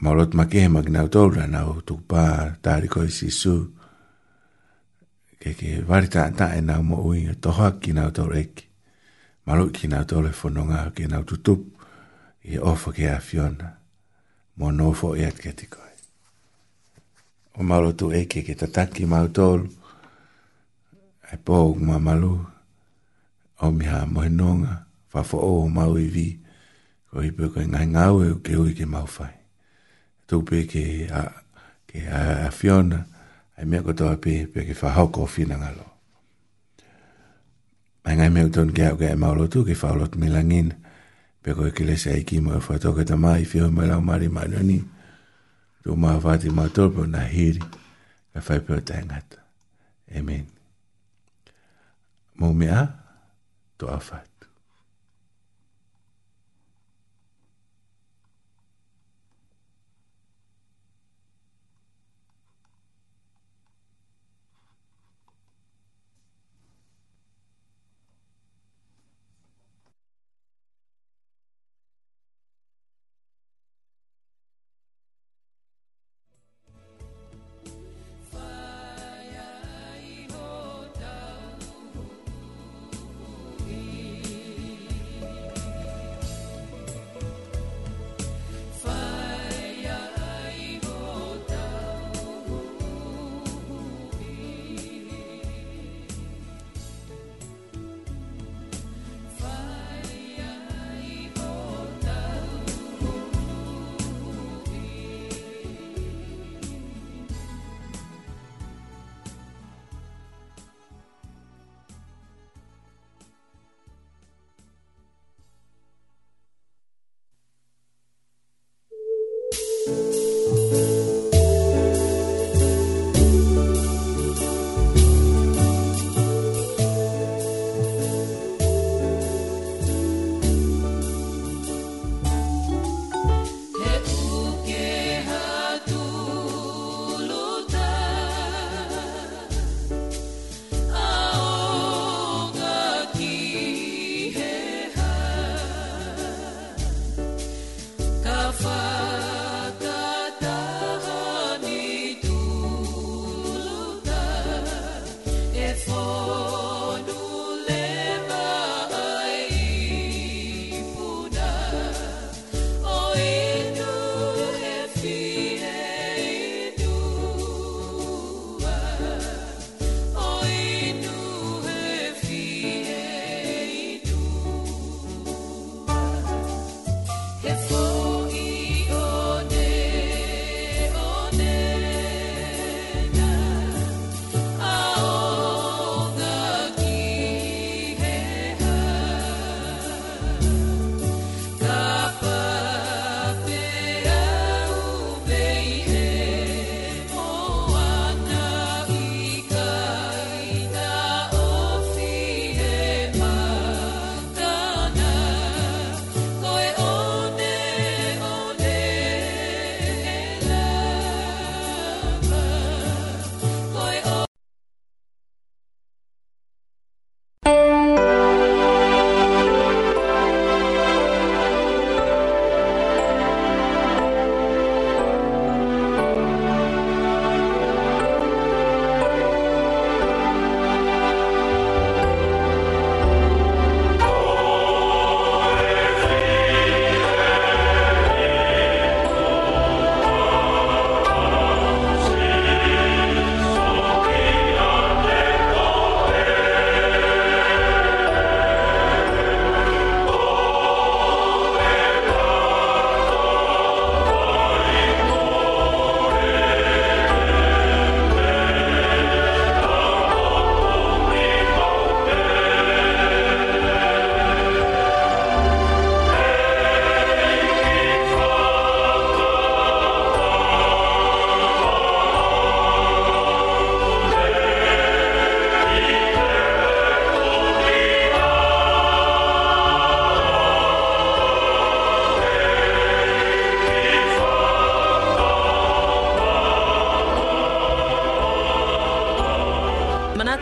Speaker 7: Marot ma kehe mag nau tōra nau tuk pā tāri koi si su. Ke ke wari tā tā e nau mo ui a tohoa ki nau tōra eki. Marot ki nau tōra fononga e ke nau tutup i ofa ke a fiona. Mo nofo e atketikoi. O marotu eke ke tataki mau tōru e po ma malu o mi ha mo nonga fa fo o ma u vi ko i pe ko ngai ngau e ke u ke mau fai to pe ke a ke a afiona ai me ko to pe pe ke fa ha ko fi na ngalo ai ngai me ton ke ke mau lo tu ke fa lo mi langin pe ko ke le sa i ki mo fa e to ke ta mai fi o me la mari ma no ni to ma va ti ma to pe na hiri ka fa pe ta ngata amen momia, tuafat.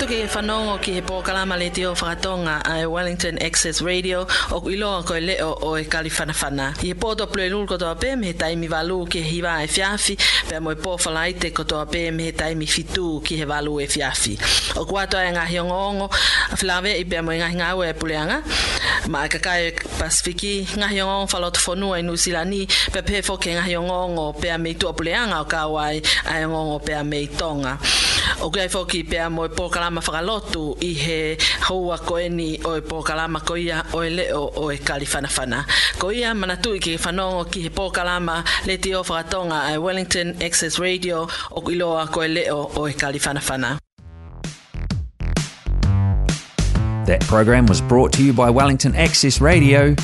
Speaker 7: ke whanongo ki he pōkalama le o whakatonga a Wellington Access Radio o ku iloa ko leo o e kaliwhanawhana. I he pōto plue lulu kotoa pē me he taimi walu ki he hiwa e fiafi pe mo e pōwhala te kotoa pē me he taimi fitu ki he walu e fiafi. O kuatoa e ngahi ongo a whilawe i pe mo e ngahi ngau e puleanga ma e kakai Pasifiki ngahi ongo whalotu whanua i Nusilani pe pe fo ke ngahi ongo pe a meitua puleanga o kawai a ongo pe a meitonga. O kia foki pea mo e pōkalama whakalotu i he koeni o e pōkalama ko ia o e leo o e Ko ia manatu i ke whanongo ki he pōkalama le te o whakatonga eh, Wellington Access Radio o iloa ko e leo o e That program was brought to you by Wellington Access Radio.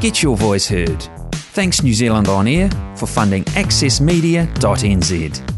Speaker 7: Get your voice heard. Thanks New Zealand On Air for funding accessmedia.nz.